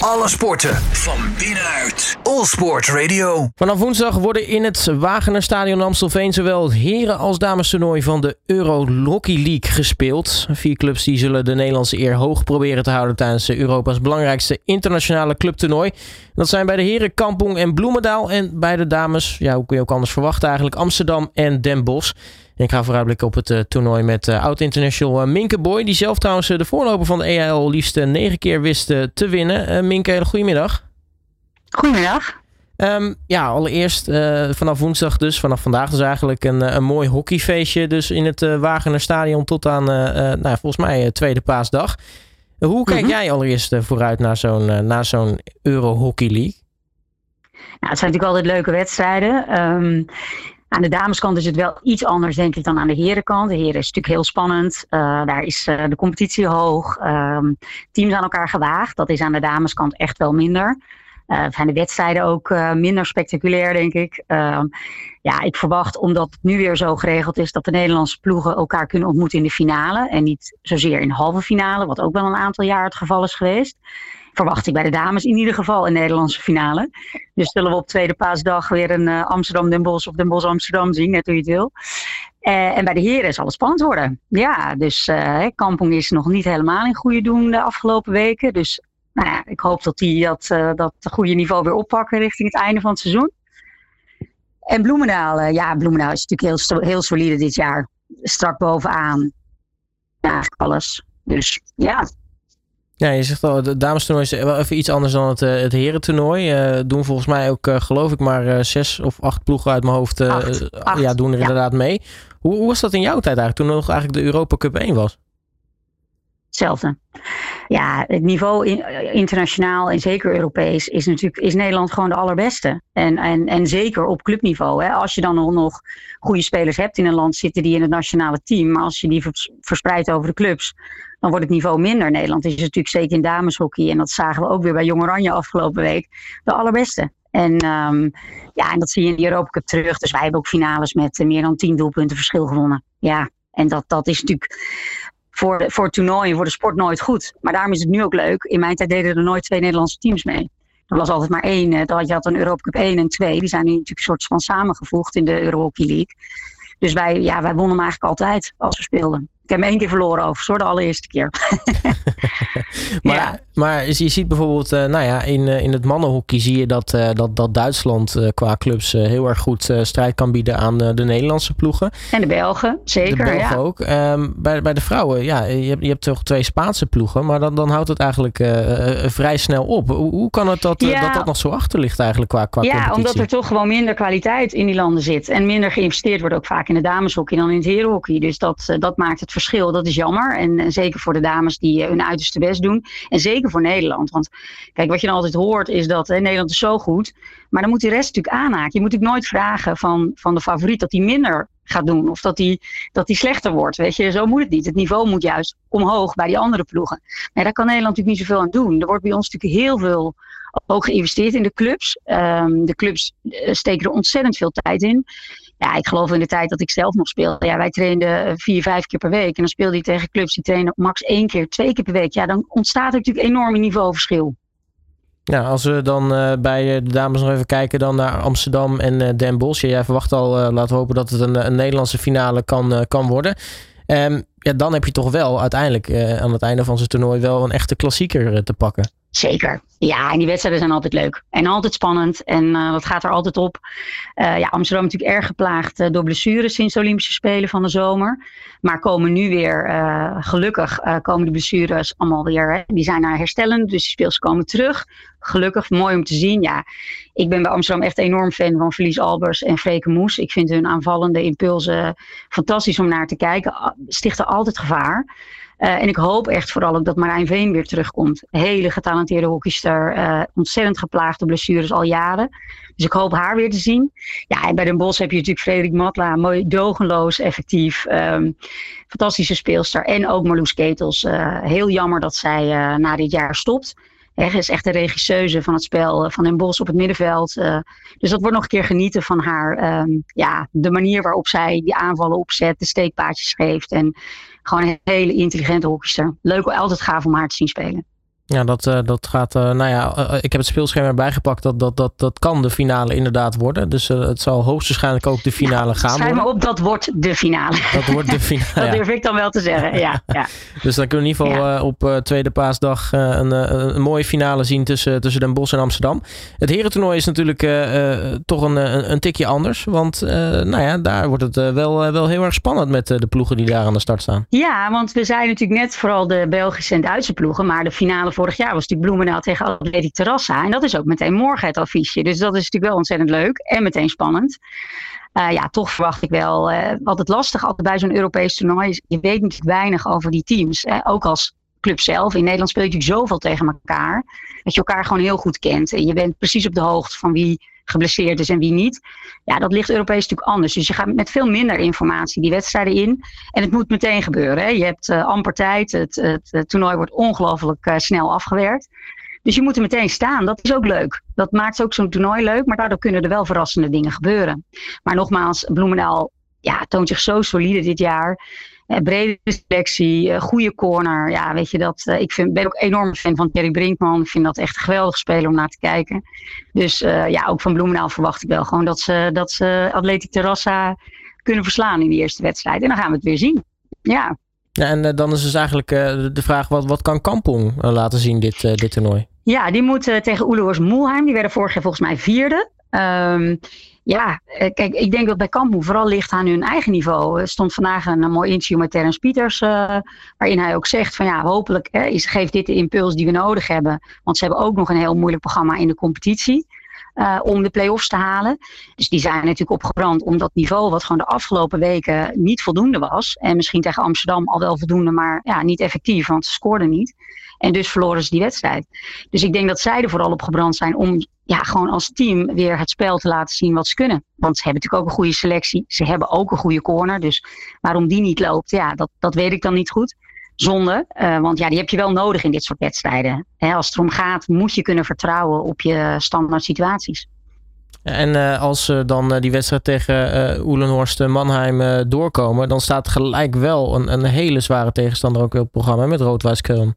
Alle sporten van binnenuit. All Sport Radio. Vanaf woensdag worden in het Wagenerstadion Amstelveen zowel het heren- als damestoernooi van de Euro Hockey League gespeeld. Vier clubs die zullen de Nederlandse eer hoog proberen te houden tijdens Europa's belangrijkste internationale clubtoernooi. Dat zijn bij de heren Kampong en Bloemendaal en bij de dames, ja hoe kun je ook anders verwachten eigenlijk, Amsterdam en Den Bosch. En ik ga vooruitblikken op het uh, toernooi met uh, oud-international uh, Minke Boy. Die zelf trouwens de voorloper van de EAL liefst negen keer wist te winnen. Minke, goedemiddag. Goedemiddag. Um, ja, allereerst vanaf woensdag dus, vanaf vandaag dus eigenlijk een, een mooi hockeyfeestje. Dus in het Wagener Stadion tot aan, nou, volgens mij, tweede paasdag. Hoe kijk -hmm. jij allereerst vooruit naar zo'n naar zo'n Euro Hockey League? Nou, het zijn natuurlijk altijd leuke wedstrijden. Um, aan de dameskant is het wel iets anders, denk ik, dan aan de herenkant. De heren is natuurlijk heel spannend. Uh, daar is uh, de competitie hoog. Um, teams aan elkaar gewaagd. Dat is aan de dameskant echt wel minder. Uh, zijn de wedstrijden ook minder spectaculair, denk ik. Ehm, ja, ik verwacht, omdat het nu weer zo geregeld is, dat de Nederlandse ploegen elkaar kunnen ontmoeten in de finale. En niet zozeer in de halve finale, wat ook wel een aantal jaar het geval is geweest verwacht ik bij de dames in ieder geval een Nederlandse finale. Dus zullen we op tweede paasdag weer een uh, Amsterdam-Den Bosch of Den Bosch-Amsterdam zien, net hoe je het wil. Uh, en bij de heren zal het spannend worden. Ja, dus uh, Kampong is nog niet helemaal in goede doen de afgelopen weken. Dus nou ja, ik hoop dat die dat, dat goede niveau weer oppakken richting het einde van het seizoen. En Bloemendaal, ja, Bloemendaal is natuurlijk heel, heel solide dit jaar. Strak bovenaan. Ja, alles. Dus ja, ja, je zegt al, de damestoernooi is wel even iets anders dan het, het herentoernooi. Uh, doen volgens mij ook, uh, geloof ik, maar uh, zes of acht ploegen uit mijn hoofd acht, acht, ja, doen er ja. inderdaad mee. Hoe, hoe was dat in jouw tijd eigenlijk, toen er nog eigenlijk de Europa Cup 1 was? Hetzelfde. Ja, het niveau in, internationaal en zeker Europees is natuurlijk is Nederland gewoon de allerbeste. En, en, en zeker op clubniveau. Hè. Als je dan nog, goede spelers hebt in een land zitten die in het nationale team, maar als je die verspreidt over de clubs, dan wordt het niveau minder. Nederland is natuurlijk zeker in dameshockey, en dat zagen we ook weer bij Jong Oranje afgelopen week, de allerbeste. En, um, ja, en dat zie je in de Europa Cup terug. Dus wij hebben ook finales met meer dan tien doelpunten verschil gewonnen. Ja, en dat, dat is natuurlijk voor, voor het toernooi voor de sport nooit goed. Maar daarom is het nu ook leuk. In mijn tijd deden er nooit twee Nederlandse teams mee. Er was altijd maar één. Je had een Europa Cup 1 en 2. Die zijn nu natuurlijk een soort van samengevoegd in de Euro Hockey League. Dus wij, ja, wij wonnen hem eigenlijk altijd als we speelden. Ik heb hem één keer verloren overigens hoor, de allereerste keer. maar, ja. maar je ziet bijvoorbeeld, uh, nou ja, in, uh, in het mannenhockey zie je dat, uh, dat, dat Duitsland qua clubs heel erg goed strijd kan bieden aan de Nederlandse ploegen. En de Belgen, zeker. De Belgen ja. ook. Um, bij, bij de vrouwen, ja, je hebt, je hebt toch twee Spaanse ploegen, maar dan, dan houdt het eigenlijk vrij snel op. Hoe, hoe kan het dat, ja. dat dat nog zo achter ligt eigenlijk qua, qua Ja, competitie? omdat er toch gewoon minder kwaliteit in die landen zit. En minder geïnvesteerd wordt ook vaak in de dameshockey dan in het herenhockey. Dus dat, dat maakt het verschil. Dat is jammer. En, zeker voor de dames die hun uiterste best doen. En zeker voor Nederland. Want kijk, wat je dan altijd hoort is dat hè, Nederland is zo goed. Maar dan moet die rest natuurlijk aanhaken. Je moet natuurlijk nooit vragen van, van de favoriet dat hij minder gaat doen. Of dat hij dat die slechter wordt. Weet je, zo moet het niet. Het niveau moet juist omhoog bij die andere ploegen. Nee, daar kan Nederland natuurlijk niet zoveel aan doen. Er wordt bij ons natuurlijk heel veel ook geïnvesteerd in de clubs. Um, de clubs steken er ontzettend veel tijd in. Ja, ik geloof in de tijd dat ik zelf nog speelde. Ja, wij trainden vier, vijf keer per week. En dan speelde je tegen clubs die trainen max één keer, twee keer per week. Ja, dan ontstaat er natuurlijk een enorm niveauverschil. Ja, als we dan uh, bij de dames nog even kijken dan naar Amsterdam en uh, Den Bosch. Jij verwacht al, uh, laten we hopen dat het een, een Nederlandse finale kan, kan worden. Um, ja, dan heb je toch wel uiteindelijk aan het einde van zijn toernooi wel een echte klassieker te pakken. Zeker. Ja, en die wedstrijden zijn altijd leuk. En altijd spannend. En uh, dat gaat er altijd op. Uh, ja, Amsterdam natuurlijk erg geplaagd uh, door blessures sinds de Olympische Spelen van de zomer. Maar komen nu weer, gelukkig, komen de blessures allemaal weer. Hè, die zijn naar herstellen, dus die speels komen terug. Gelukkig, mooi om te zien. Ja, ik ben bij Amsterdam echt enorm fan van Verlies Albers en Freke Moes. Ik vind hun aanvallende impulsen fantastisch om naar te kijken. Stichten altijd gevaar. Uh, en ik hoop echt vooral ook dat Marijn Veen weer terugkomt. Hele getalenteerde hockeyster. Uh, ontzettend geplaagde blessures al jaren. Dus ik hoop haar weer te zien. Ja, en bij Den Bosch heb je natuurlijk Frederik Matla. Mooi, dogenloos, effectief. Um, fantastische speelster. En ook Marloes Ketels. Uh, heel jammer dat zij na dit jaar stopt. Hij is echt de regisseuse van het spel van Den Bosch op het middenveld. dus dat wordt nog een keer genieten van haar. Um, ja, de manier waarop zij die aanvallen opzet. De steekpaadjes geeft. En gewoon een hele intelligente hockeyster. Leuk, altijd gaaf om haar te zien spelen. Ja, dat, uh, dat gaat. Uh, nou ja, uh, ik heb het speelschema erbij gepakt. Dat, dat, dat, dat kan de finale inderdaad worden. Dus het zal hoogstwaarschijnlijk ook de finale ja, gaan. Schrijf maar op, dat wordt de finale. Dat wordt de finale. dat durf ik dan wel te zeggen. Ja, ja. dus dan kunnen we in ieder geval ja. op tweede paasdag een, een, mooie finale zien tussen, tussen Den Bosch en Amsterdam. Het herentoernooi is natuurlijk toch een, een, een, tikje anders. Want nou ja, daar wordt het wel, wel heel erg spannend met de ploegen die daar aan de start staan. Ja, want we zijn natuurlijk net vooral de Belgische en Duitse ploegen. Maar de finale vorig jaar was natuurlijk Bloemendaal tegen Atletiek Terrassa. En dat is ook meteen morgen het affiche. Dus dat is natuurlijk wel ontzettend leuk en meteen spannend. Uh, ja, toch verwacht ik wel. Uh, altijd lastig altijd bij zo'n Europees toernooi is, je weet natuurlijk weinig over die teams. Hè? Ook als club zelf. In Nederland speel je natuurlijk zoveel tegen elkaar. Dat je elkaar gewoon heel goed kent. En je bent precies op de hoogte van wie geblesseerd is en wie niet. Ja, dat ligt Europees natuurlijk anders. Dus je gaat met veel minder informatie die wedstrijden in. En het moet meteen gebeuren. Hè. Je hebt uh, amper tijd. Het, het, toernooi wordt ongelooflijk uh, snel afgewerkt. Dus je moet er meteen staan. Dat is ook leuk. Dat maakt ook zo'n toernooi leuk. Maar daardoor kunnen er wel verrassende dingen gebeuren. Maar nogmaals, Bloemendaal ja, toont zich zo solide dit jaar. Uh, brede selectie, uh, goede corner. Ja, weet je dat. Uh, ik vind, ben ook enorm fan van Thierry Brinkman. Ik vind dat echt een geweldig speler om naar te kijken. Dus ja, ook van Bloemendaal verwacht ik wel gewoon dat ze, dat ze Atletic Terrassa kunnen verslaan in die eerste wedstrijd. En dan gaan we het weer zien. Ja. ja en dan is dus eigenlijk de vraag: wat, wat kan Kampong laten zien dit, dit toernooi? Ja, die moeten tegen Oeloers Moelheim. Die werden vorig jaar volgens mij vierde. Um, ja, kijk, ik denk dat bij Kampmoe vooral ligt aan hun eigen niveau. Er stond vandaag een, mooi interview met Terence Pieters, uh, waarin hij ook zegt van ja, hopelijk hè, is, geeft dit de impuls die we nodig hebben. Want ze hebben ook nog een heel moeilijk programma in de competitie. Uh, om de play-offs te halen. Dus die zijn natuurlijk opgebrand om dat niveau, wat gewoon de afgelopen weken niet voldoende was. En misschien tegen Amsterdam al wel voldoende, maar ja, niet effectief, want ze scoorden niet. En dus verloren ze die wedstrijd. Dus ik denk dat zij er vooral op gebrand zijn om ja, gewoon als team weer het spel te laten zien wat ze kunnen. Want ze hebben natuurlijk ook een goede selectie. Ze hebben ook een goede corner. Dus waarom die niet loopt, ja, dat, dat weet ik dan niet goed. Zonde, uh, want ja, die heb je wel nodig in dit soort wedstrijden. Als het erom gaat, moet je kunnen vertrouwen op je standaard situaties. En uh, als uh, dan die wedstrijd tegen uh, Oelenhorst Mannheim doorkomen, dan staat gelijk wel een, een hele zware tegenstander ook op het programma met Rood-Wijs Keuln.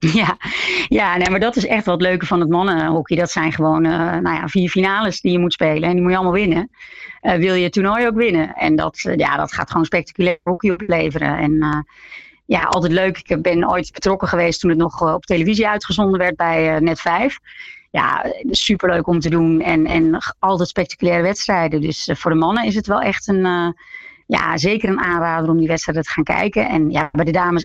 Ja, ja nee, maar dat is echt wat leuke van het mannenhockey. Dat zijn gewoon uh, nou ja, vier finales die je moet spelen. En die moet je allemaal winnen. Uh, wil je het toernooi ook winnen. En dat, uh, ja, dat gaat gewoon spectaculair hockey opleveren. En ja, altijd leuk. Ik ben ooit betrokken geweest toen het nog op televisie uitgezonden werd bij Net 5. Ja, superleuk om te doen. En, en altijd spectaculaire wedstrijden. Dus voor de mannen is het wel echt een... ja, zeker een aanrader om die wedstrijden te gaan kijken. En ja, bij de dames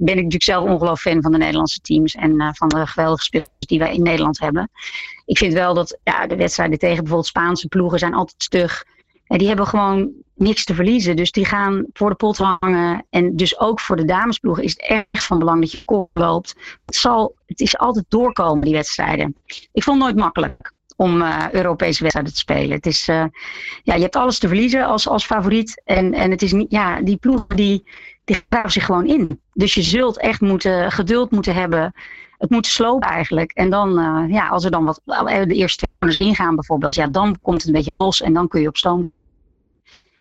ben ik natuurlijk zelf ongelooflijk fan van de Nederlandse teams en uh, van de geweldige spelers die wij in Nederland hebben. Ik vind wel dat ja, de wedstrijden tegen bijvoorbeeld Spaanse ploegen zijn altijd stug. En die hebben gewoon niks te verliezen. Dus die gaan voor de pot hangen. En dus ook voor de damesploegen is het echt van belang dat je kop loopt. Het, zal, het is altijd doorkomen, die wedstrijden. Ik vond het nooit makkelijk om uh, Europese wedstrijden te spelen. Het is, uh, ja, je hebt alles te verliezen als, als favoriet. En, en het is niet, ja, die ploegen die, die graven zich gewoon in. Dus je zult echt moeten, geduld moeten hebben. Het moet slopen eigenlijk. En dan, uh, ja, als er dan wat, de eerste twee ingaan bijvoorbeeld, ja, dan komt het een beetje los en dan kun je op stoom.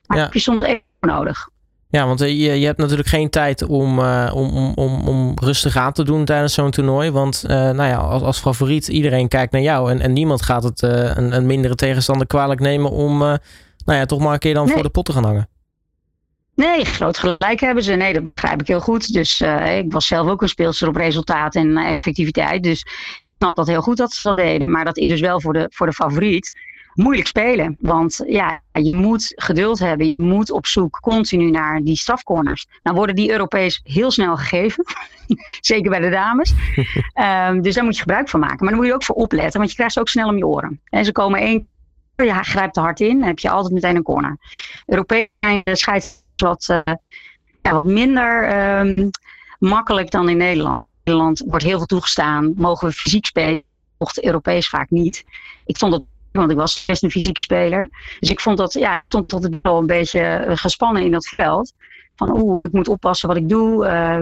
Maar ja. heb je soms even nodig. Ja, want je, je hebt natuurlijk geen tijd om, uh, om, om, om, om rustig aan te doen tijdens zo'n toernooi. Want uh, nou ja, als, als favoriet, iedereen kijkt naar jou. En, en niemand gaat het uh, een, een mindere tegenstander kwalijk nemen om nou ja, toch maar een keer dan nee. voor de pot te gaan hangen. Nee, groot gelijk hebben ze. Nee, dat begrijp ik heel goed. Dus uh, ik was zelf ook een speelster op resultaat en effectiviteit. Dus ik snap dat heel goed dat ze dat deden. Maar dat is dus wel voor de, voor de favoriet moeilijk spelen. Want ja, je moet geduld hebben. Je moet op zoek continu naar die strafcorners. Nou worden die Europees heel snel gegeven. Zeker bij de dames. um, dus daar moet je gebruik van maken. Maar dan moet je ook voor opletten. Want je krijgt ze ook snel om je oren. En ze komen één ja, grijpt te hard in. Dan heb je altijd meteen een corner. Europees scheidt wat, uh, ja, wat minder um, makkelijk dan in Nederland. In Nederland wordt heel veel toegestaan. Mogen we fysiek spelen? Mocht Europees vaak niet. Ik vond het want ik was best een fysiek speler. Dus ik vond dat, ja, stond tot wel een beetje gespannen in dat veld. Van oeh, ik moet oppassen wat ik doe. Uh,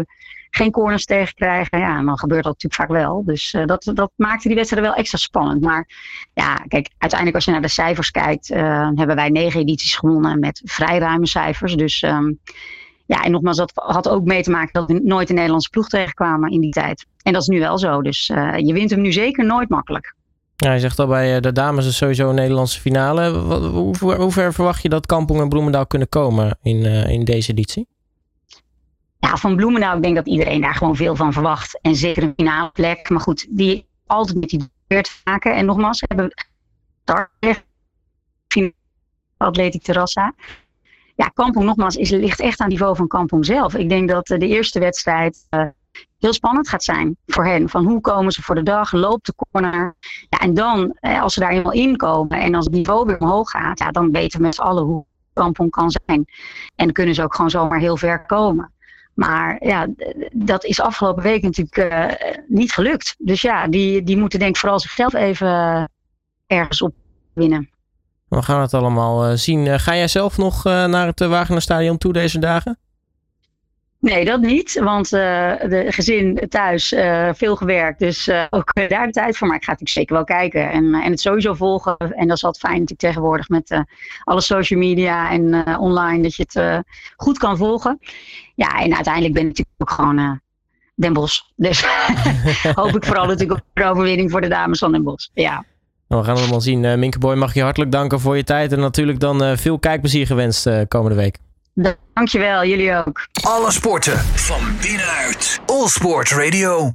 geen corners tegenkrijgen. Ja, dan gebeurt dat natuurlijk vaak wel. Dus uh, dat, dat maakte die wedstrijd wel extra spannend. Maar ja, kijk, uiteindelijk als je naar de cijfers kijkt, uh, hebben wij negen edities gewonnen met vrij ruime cijfers. Dus um, ja, en nogmaals, dat had ook mee te maken dat we nooit een Nederlandse ploeg tegenkwamen in die tijd. En dat is nu wel zo. Dus je wint hem nu zeker nooit makkelijk. Ja, hij zegt al bij de dames is sowieso een Nederlandse finale. Hoe, hoe ver verwacht je dat Kampong en Bloemendaal kunnen komen in, in deze editie? Ja, van Bloemendaal, ik denk dat iedereen daar gewoon veel van verwacht. En zeker een finale plek. Maar goed, die altijd met die deur te maken. En nogmaals, hebben Atletiek Terrassa. Ja, Kampong nogmaals is, ligt echt aan het niveau van Kampong zelf. Ik denk dat de eerste wedstrijd uh, heel spannend gaat zijn voor hen. Van hoe komen ze voor de dag, loopt de corner. Ja, en dan, eh, als ze daar eenmaal inkomen en als het niveau weer omhoog gaat, ja, dan weten we met z'n allen hoe Kampong kan zijn. En kunnen ze ook gewoon zomaar heel ver komen. Maar ja, dat is afgelopen week natuurlijk uh, niet gelukt. Dus ja, die, die moeten denk ik vooral zichzelf even ergens op winnen. We gaan het allemaal uh, zien. ga jij zelf nog naar het Wagenerstadion toe deze dagen? Nee, dat niet. Want de gezin thuis veel gewerkt. Dus ook daar de tijd voor. Maar ik ga natuurlijk zeker wel kijken. En, en het sowieso volgen. En dat is altijd fijn natuurlijk tegenwoordig met alle social media en online. Dat je het goed kan volgen. Ja, en uiteindelijk ben ik natuurlijk ook gewoon Den Bosch. Dus hoop ik vooral natuurlijk op een overwinning voor de dames van Den Bosch. Ja. Nou, we gaan het allemaal zien. Uh, Minke Boy, mag je hartelijk danken voor je tijd. En natuurlijk dan veel kijkplezier gewenst komende week. Dankjewel, jullie ook. Alle sporten van binnenuit. All Sport Radio.